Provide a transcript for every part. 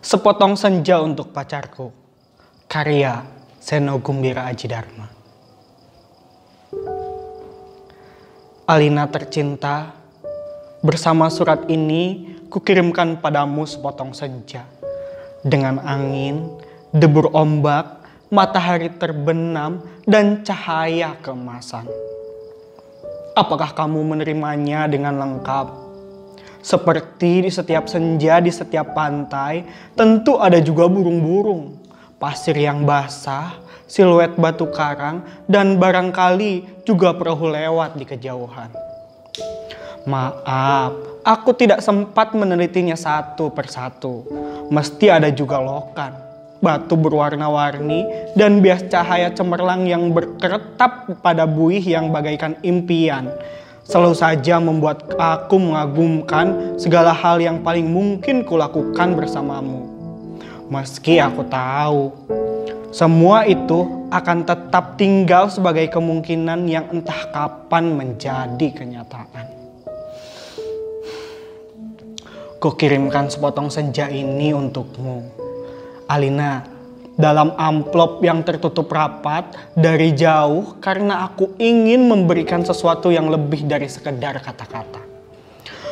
Sepotong senja untuk pacarku. Karya Seno Gumbira Aji Dharma. Alina tercinta, bersama surat ini kukirimkan padamu sepotong senja. Dengan angin, debur ombak, matahari terbenam, dan cahaya keemasan. Apakah kamu menerimanya dengan lengkap? Seperti di setiap senja, di setiap pantai, tentu ada juga burung-burung. Pasir yang basah, siluet batu karang, dan barangkali juga perahu lewat di kejauhan. Maaf, aku tidak sempat menelitinya satu persatu. Mesti ada juga lokan, batu berwarna-warni, dan bias cahaya cemerlang yang berkeretap pada buih yang bagaikan impian selalu saja membuat aku mengagumkan segala hal yang paling mungkin kulakukan bersamamu. Meski aku tahu, semua itu akan tetap tinggal sebagai kemungkinan yang entah kapan menjadi kenyataan. Kukirimkan sepotong senja ini untukmu. Alina, dalam amplop yang tertutup rapat dari jauh karena aku ingin memberikan sesuatu yang lebih dari sekedar kata-kata.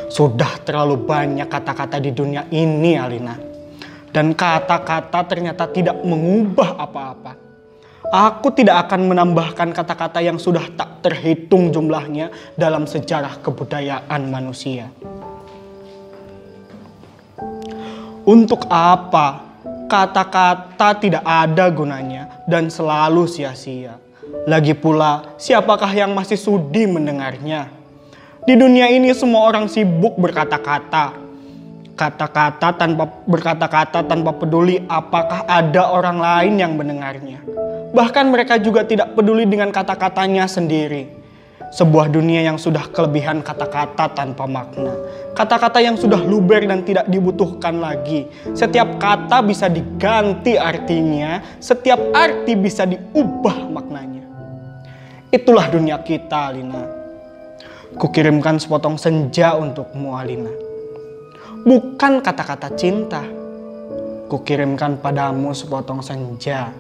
Sudah terlalu banyak kata-kata di dunia ini, Alina. Dan kata-kata ternyata tidak mengubah apa-apa. Aku tidak akan menambahkan kata-kata yang sudah tak terhitung jumlahnya dalam sejarah kebudayaan manusia. Untuk apa kata-kata tidak ada gunanya dan selalu sia-sia. Lagi pula, siapakah yang masih sudi mendengarnya? Di dunia ini semua orang sibuk berkata-kata. Kata-kata tanpa berkata-kata tanpa peduli apakah ada orang lain yang mendengarnya. Bahkan mereka juga tidak peduli dengan kata-katanya sendiri. Sebuah dunia yang sudah kelebihan kata-kata tanpa makna. Kata-kata yang sudah luber dan tidak dibutuhkan lagi. Setiap kata bisa diganti artinya, setiap arti bisa diubah maknanya. Itulah dunia kita, Alina. Kukirimkan sepotong senja untukmu, Alina. Bukan kata-kata cinta. Kukirimkan padamu sepotong senja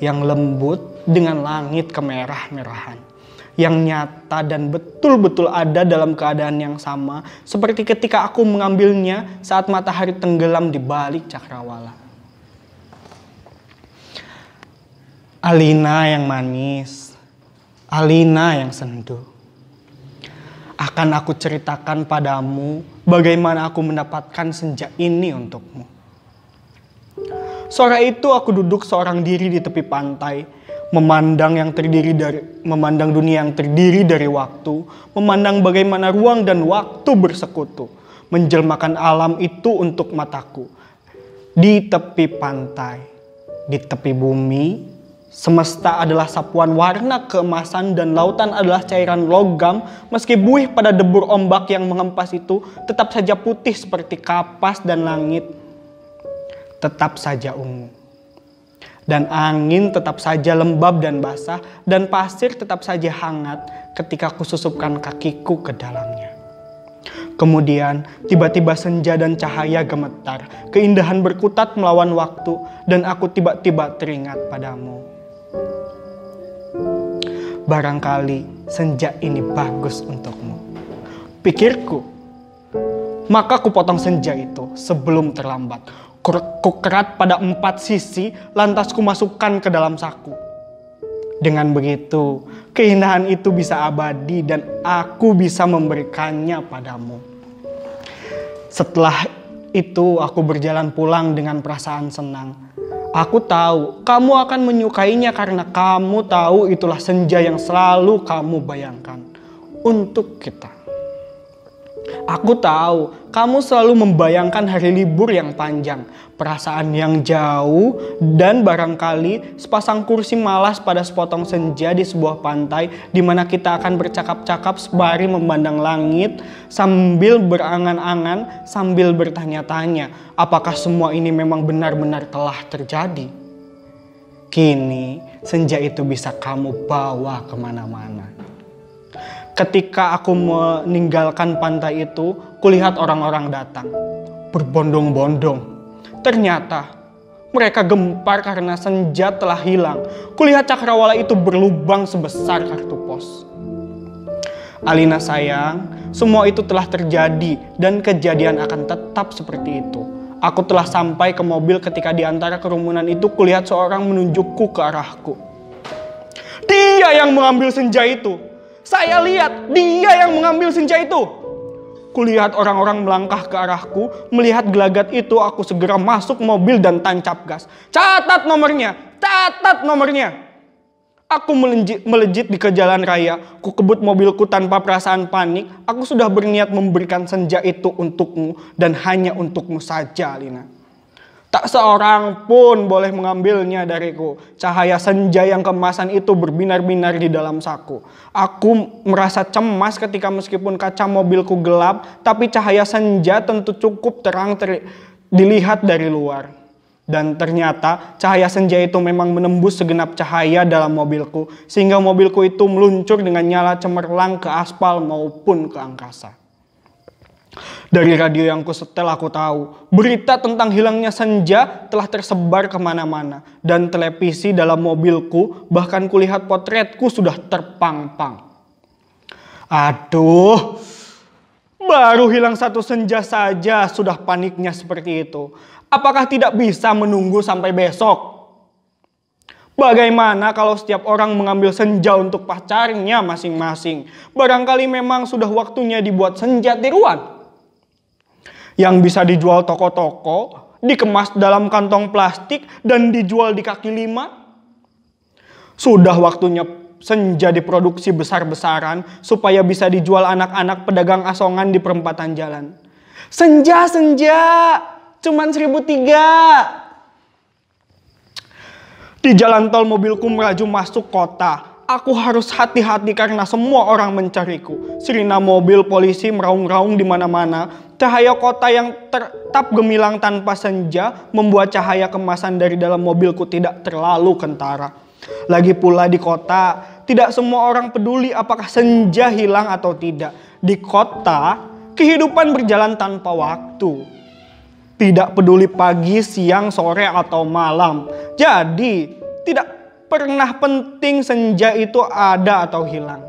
yang lembut dengan langit kemerah-merahan yang nyata dan betul-betul ada dalam keadaan yang sama seperti ketika aku mengambilnya saat matahari tenggelam di balik cakrawala. Alina yang manis, Alina yang sendu. Akan aku ceritakan padamu bagaimana aku mendapatkan senja ini untukmu. Sore itu aku duduk seorang diri di tepi pantai memandang yang terdiri dari memandang dunia yang terdiri dari waktu, memandang bagaimana ruang dan waktu bersekutu, menjelmakan alam itu untuk mataku. Di tepi pantai, di tepi bumi, semesta adalah sapuan warna keemasan dan lautan adalah cairan logam, meski buih pada debur ombak yang mengempas itu tetap saja putih seperti kapas dan langit. Tetap saja ungu dan angin tetap saja lembab dan basah, dan pasir tetap saja hangat ketika kususupkan kakiku ke dalamnya. Kemudian tiba-tiba senja dan cahaya gemetar, keindahan berkutat melawan waktu, dan aku tiba-tiba teringat padamu. Barangkali senja ini bagus untukmu. Pikirku, maka kupotong senja itu sebelum terlambat kukerat pada empat sisi, lantas kumasukkan ke dalam saku. Dengan begitu, keindahan itu bisa abadi dan aku bisa memberikannya padamu. Setelah itu aku berjalan pulang dengan perasaan senang. Aku tahu kamu akan menyukainya karena kamu tahu itulah senja yang selalu kamu bayangkan untuk kita. Aku tahu kamu selalu membayangkan hari libur yang panjang, perasaan yang jauh, dan barangkali sepasang kursi malas pada sepotong senja di sebuah pantai di mana kita akan bercakap-cakap sembari memandang langit sambil berangan-angan, sambil bertanya-tanya, apakah semua ini memang benar-benar telah terjadi? Kini senja itu bisa kamu bawa ke mana-mana. Ketika aku meninggalkan pantai itu, kulihat orang-orang datang. Berbondong-bondong. Ternyata mereka gempar karena senja telah hilang. Kulihat cakrawala itu berlubang sebesar kartu pos. Alina sayang, semua itu telah terjadi dan kejadian akan tetap seperti itu. Aku telah sampai ke mobil ketika di antara kerumunan itu kulihat seorang menunjukku ke arahku. Dia yang mengambil senja itu. Saya lihat dia yang mengambil senja itu. Kulihat orang-orang melangkah ke arahku, melihat gelagat itu aku segera masuk mobil dan tancap gas. Catat nomornya, catat nomornya. Aku melejit, melejit di ke jalan raya, ku kebut mobilku tanpa perasaan panik. Aku sudah berniat memberikan senja itu untukmu dan hanya untukmu saja, Lina. Tak seorang pun boleh mengambilnya dariku. Cahaya senja yang kemasan itu berbinar-binar di dalam saku. Aku merasa cemas ketika meskipun kaca mobilku gelap, tapi cahaya senja tentu cukup terang ter dilihat dari luar. Dan ternyata cahaya senja itu memang menembus segenap cahaya dalam mobilku. Sehingga mobilku itu meluncur dengan nyala cemerlang ke aspal maupun ke angkasa. Dari radio yang ku setel aku tahu, berita tentang hilangnya senja telah tersebar ke mana-mana. Dan televisi dalam mobilku, bahkan kulihat potretku sudah terpang-pang. Aduh, baru hilang satu senja saja sudah paniknya seperti itu. Apakah tidak bisa menunggu sampai besok? Bagaimana kalau setiap orang mengambil senja untuk pacarnya masing-masing? Barangkali memang sudah waktunya dibuat senja tiruan. Yang bisa dijual toko-toko, dikemas dalam kantong plastik, dan dijual di kaki lima. Sudah waktunya senja diproduksi besar-besaran supaya bisa dijual anak-anak pedagang asongan di perempatan jalan. Senja, senja, Cuman seribu tiga. Di jalan tol mobilku melaju masuk kota. Aku harus hati-hati karena semua orang mencariku. Sirina mobil polisi meraung-raung di mana-mana. Cahaya kota yang tetap gemilang tanpa senja membuat cahaya kemasan dari dalam mobilku tidak terlalu kentara. Lagi pula di kota, tidak semua orang peduli apakah senja hilang atau tidak. Di kota, kehidupan berjalan tanpa waktu. Tidak peduli pagi, siang, sore, atau malam. Jadi, tidak pernah penting senja itu ada atau hilang.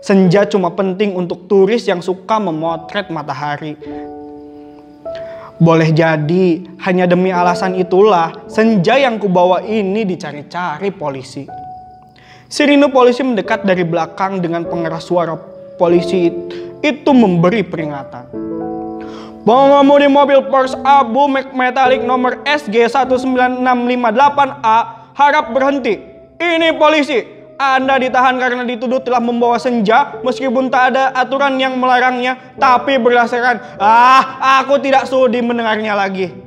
Senja cuma penting untuk turis yang suka memotret matahari. Boleh jadi hanya demi alasan itulah senja yang kubawa ini dicari-cari polisi. Sirine polisi mendekat dari belakang dengan pengeras suara polisi itu memberi peringatan. Pengemudi mobil Porsche Abu Metallic nomor SG 19658A harap berhenti. Ini polisi. Anda ditahan karena dituduh telah membawa senja meskipun tak ada aturan yang melarangnya. Tapi berdasarkan, ah aku tidak sudi mendengarnya lagi.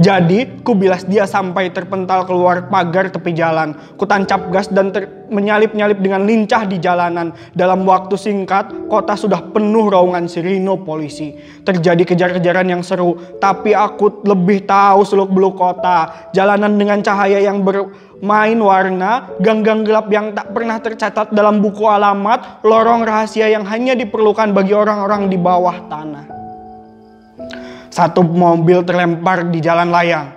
Jadi, ku bilas dia sampai terpental keluar pagar tepi jalan. Ku tancap gas dan menyalip-nyalip dengan lincah di jalanan. Dalam waktu singkat, kota sudah penuh raungan sirino polisi. Terjadi kejar-kejaran yang seru, tapi aku lebih tahu seluk-beluk kota. Jalanan dengan cahaya yang bermain warna, gang-gang gelap yang tak pernah tercatat dalam buku alamat, lorong rahasia yang hanya diperlukan bagi orang-orang di bawah tanah. Satu mobil terlempar di jalan layang.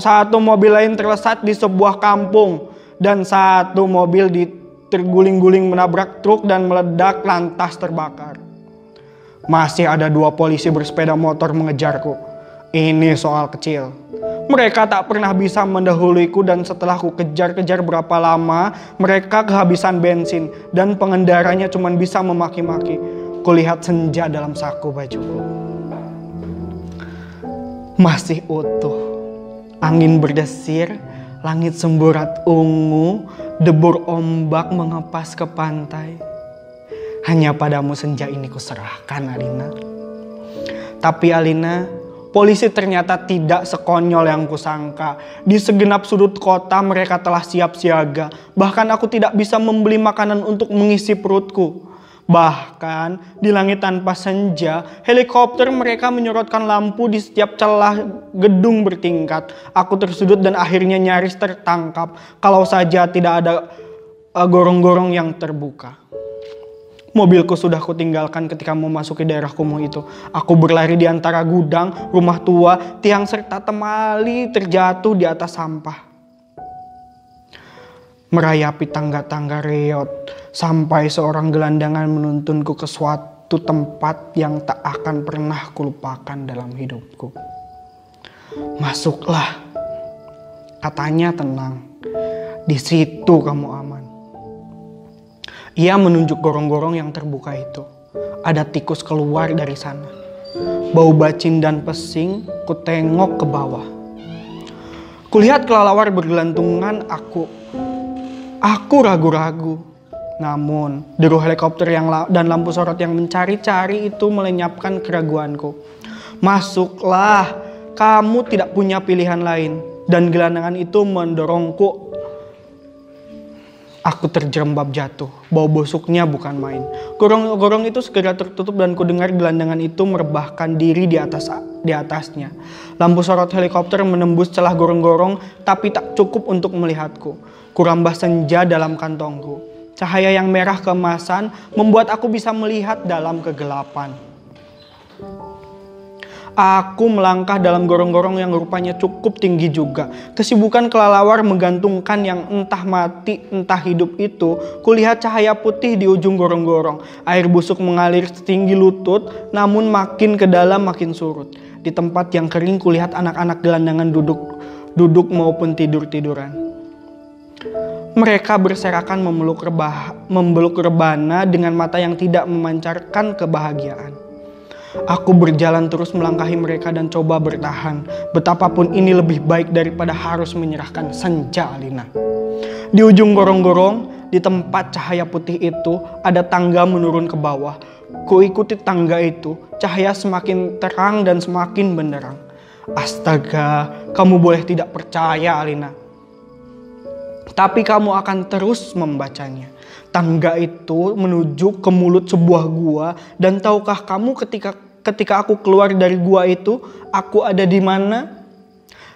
Satu mobil lain terlesat di sebuah kampung. Dan satu mobil di terguling-guling menabrak truk dan meledak lantas terbakar. Masih ada dua polisi bersepeda motor mengejarku. Ini soal kecil. Mereka tak pernah bisa mendahuluiku dan setelah ku kejar-kejar berapa lama, mereka kehabisan bensin dan pengendaranya cuma bisa memaki-maki. Kulihat senja dalam saku bajuku masih utuh. Angin berdesir, langit semburat ungu, debur ombak mengepas ke pantai. Hanya padamu senja ini kuserahkan Alina. Tapi Alina, polisi ternyata tidak sekonyol yang kusangka. Di segenap sudut kota mereka telah siap siaga. Bahkan aku tidak bisa membeli makanan untuk mengisi perutku. Bahkan di langit tanpa senja, helikopter mereka menyorotkan lampu di setiap celah gedung bertingkat. Aku tersudut dan akhirnya nyaris tertangkap kalau saja tidak ada eh, gorong-gorong yang terbuka. Mobilku sudah kutinggalkan ketika memasuki daerah kumuh itu. Aku berlari di antara gudang, rumah tua, tiang serta temali terjatuh di atas sampah. Merayapi tangga-tangga reot sampai seorang gelandangan menuntunku ke suatu tempat yang tak akan pernah kulupakan dalam hidupku. Masuklah, katanya tenang. Di situ kamu aman. Ia menunjuk gorong-gorong yang terbuka itu. Ada tikus keluar dari sana. Bau bacin dan pesing, ku tengok ke bawah. Kulihat kelelawar bergelantungan, aku aku ragu-ragu. Namun, deru helikopter yang dan lampu sorot yang mencari-cari itu melenyapkan keraguanku. Masuklah, kamu tidak punya pilihan lain. Dan gelandangan itu mendorongku Aku terjerembab jatuh, bau busuknya bukan main. Gorong-gorong itu segera tertutup dan kudengar gelandangan itu merebahkan diri di atas di atasnya. Lampu sorot helikopter menembus celah gorong-gorong tapi tak cukup untuk melihatku. Kurambah senja dalam kantongku. Cahaya yang merah kemasan membuat aku bisa melihat dalam kegelapan. Aku melangkah dalam gorong-gorong yang rupanya cukup tinggi juga. Kesibukan kelelawar menggantungkan yang entah mati entah hidup itu. Kulihat cahaya putih di ujung gorong-gorong. Air busuk mengalir setinggi lutut namun makin ke dalam makin surut. Di tempat yang kering kulihat anak-anak gelandangan duduk duduk maupun tidur-tiduran. Mereka berserakan memeluk, rebah, memeluk rebana dengan mata yang tidak memancarkan kebahagiaan. Aku berjalan terus melangkahi mereka dan coba bertahan. Betapapun ini lebih baik daripada harus menyerahkan senja Alina. Di ujung gorong-gorong, di tempat cahaya putih itu, ada tangga menurun ke bawah. Ku ikuti tangga itu, cahaya semakin terang dan semakin benderang. Astaga, kamu boleh tidak percaya Alina. Tapi kamu akan terus membacanya. Tangga itu menuju ke mulut sebuah gua dan tahukah kamu ketika ketika aku keluar dari gua itu aku ada di mana?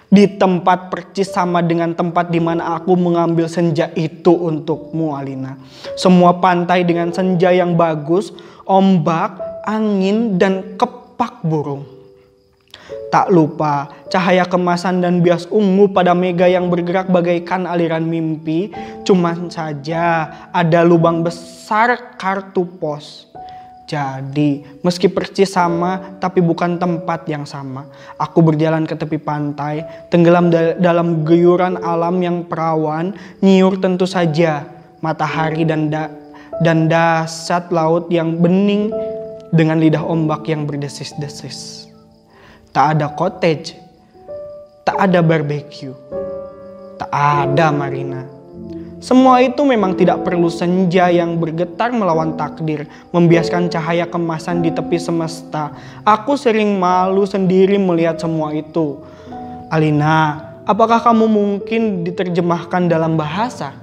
Di tempat percis sama dengan tempat di mana aku mengambil senja itu untukmu Alina. Semua pantai dengan senja yang bagus, ombak, angin dan kepak burung. Tak lupa cahaya kemasan dan bias ungu pada mega yang bergerak bagaikan aliran mimpi. Cuma saja ada lubang besar kartu pos. Jadi, meski persis sama, tapi bukan tempat yang sama. Aku berjalan ke tepi pantai, tenggelam dalam geyuran alam yang perawan, nyiur tentu saja matahari dan da dan dasat laut yang bening dengan lidah ombak yang berdesis-desis tak ada cottage, tak ada barbecue, tak ada marina. Semua itu memang tidak perlu senja yang bergetar melawan takdir, membiaskan cahaya kemasan di tepi semesta. Aku sering malu sendiri melihat semua itu. Alina, apakah kamu mungkin diterjemahkan dalam bahasa?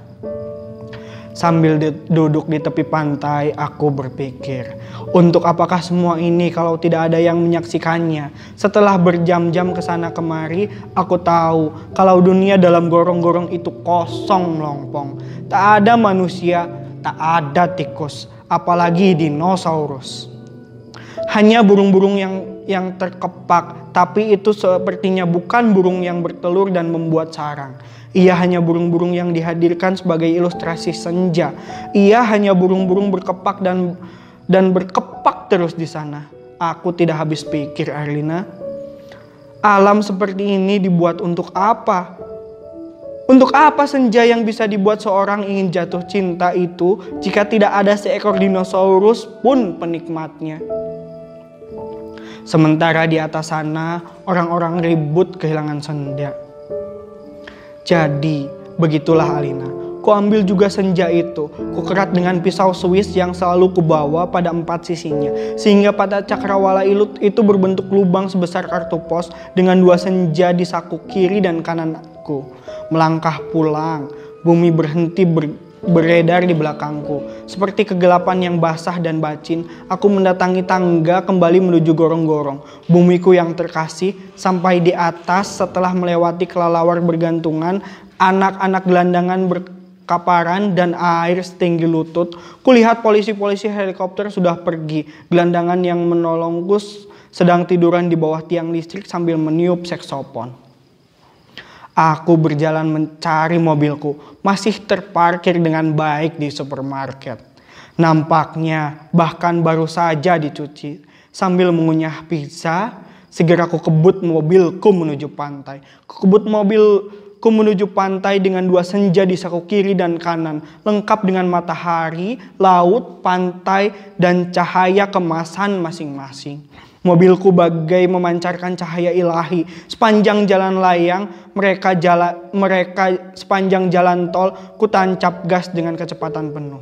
Sambil duduk di tepi pantai, aku berpikir, untuk apakah semua ini kalau tidak ada yang menyaksikannya? Setelah berjam-jam ke sana kemari, aku tahu kalau dunia dalam gorong-gorong itu kosong melompong. Tak ada manusia, tak ada tikus, apalagi dinosaurus. Hanya burung-burung yang yang terkepak, tapi itu sepertinya bukan burung yang bertelur dan membuat sarang. Ia hanya burung-burung yang dihadirkan sebagai ilustrasi senja. Ia hanya burung-burung berkepak dan dan berkepak terus di sana. Aku tidak habis pikir, Arlina. Alam seperti ini dibuat untuk apa? Untuk apa senja yang bisa dibuat seorang ingin jatuh cinta itu jika tidak ada seekor dinosaurus pun penikmatnya? Sementara di atas sana orang-orang ribut kehilangan senja. Jadi, begitulah Alina. Ku ambil juga senja itu, ku kerat dengan pisau Swiss yang selalu kubawa pada empat sisinya. Sehingga pada cakrawala ilut itu berbentuk lubang sebesar kartu pos dengan dua senja di saku kiri dan kananku. Melangkah pulang, bumi berhenti ber beredar di belakangku. Seperti kegelapan yang basah dan bacin, aku mendatangi tangga kembali menuju gorong-gorong. Bumiku yang terkasih sampai di atas setelah melewati kelelawar bergantungan, anak-anak gelandangan ber kaparan dan air setinggi lutut. Kulihat polisi-polisi helikopter sudah pergi. Gelandangan yang menolongku sedang tiduran di bawah tiang listrik sambil meniup seksopon. Aku berjalan mencari mobilku, masih terparkir dengan baik di supermarket. Nampaknya bahkan baru saja dicuci. Sambil mengunyah pizza, segera aku kebut mobilku menuju pantai. Ku kebut mobil Ku menuju pantai dengan dua senja di saku kiri dan kanan, lengkap dengan matahari, laut, pantai, dan cahaya kemasan masing-masing. Mobilku bagai memancarkan cahaya ilahi sepanjang jalan layang, mereka jalan mereka sepanjang jalan tol, ku tancap gas dengan kecepatan penuh.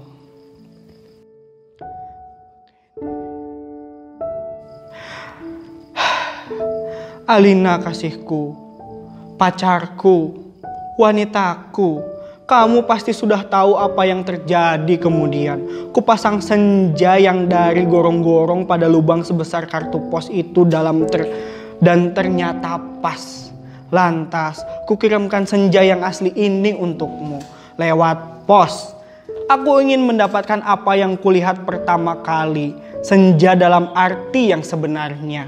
Alina kasihku, pacarku, wanitaku, kamu pasti sudah tahu apa yang terjadi kemudian. Kupasang senja yang dari gorong-gorong pada lubang sebesar kartu pos itu dalam ter dan ternyata pas. Lantas, kukirimkan senja yang asli ini untukmu lewat pos. Aku ingin mendapatkan apa yang kulihat pertama kali, senja dalam arti yang sebenarnya.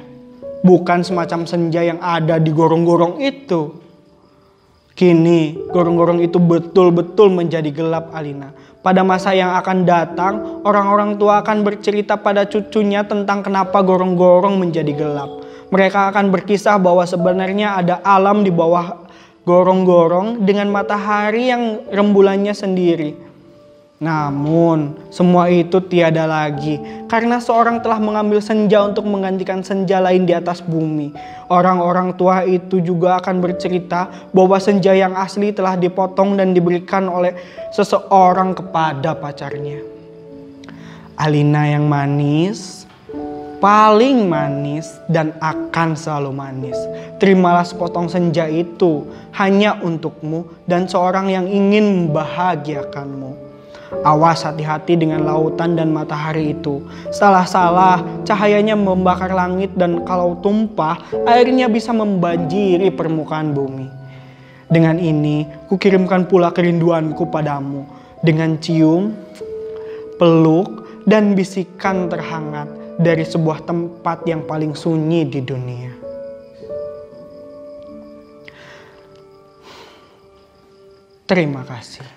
Bukan semacam senja yang ada di gorong-gorong itu. Kini, gorong-gorong itu betul-betul menjadi gelap Alina. Pada masa yang akan datang, orang-orang tua akan bercerita pada cucunya tentang kenapa gorong-gorong menjadi gelap. Mereka akan berkisah bahwa sebenarnya ada alam di bawah gorong-gorong dengan matahari yang rembulannya sendiri. Namun, semua itu tiada lagi karena seorang telah mengambil senja untuk menggantikan senja lain di atas bumi. Orang-orang tua itu juga akan bercerita bahwa senja yang asli telah dipotong dan diberikan oleh seseorang kepada pacarnya. Alina yang manis, paling manis dan akan selalu manis. Terimalah sepotong senja itu hanya untukmu dan seorang yang ingin membahagiakanmu. Awas hati-hati dengan lautan dan matahari itu. Salah-salah, cahayanya membakar langit dan kalau tumpah, airnya bisa membanjiri permukaan bumi. Dengan ini, kukirimkan pula kerinduanku padamu. Dengan cium, peluk, dan bisikan terhangat dari sebuah tempat yang paling sunyi di dunia. Terima kasih.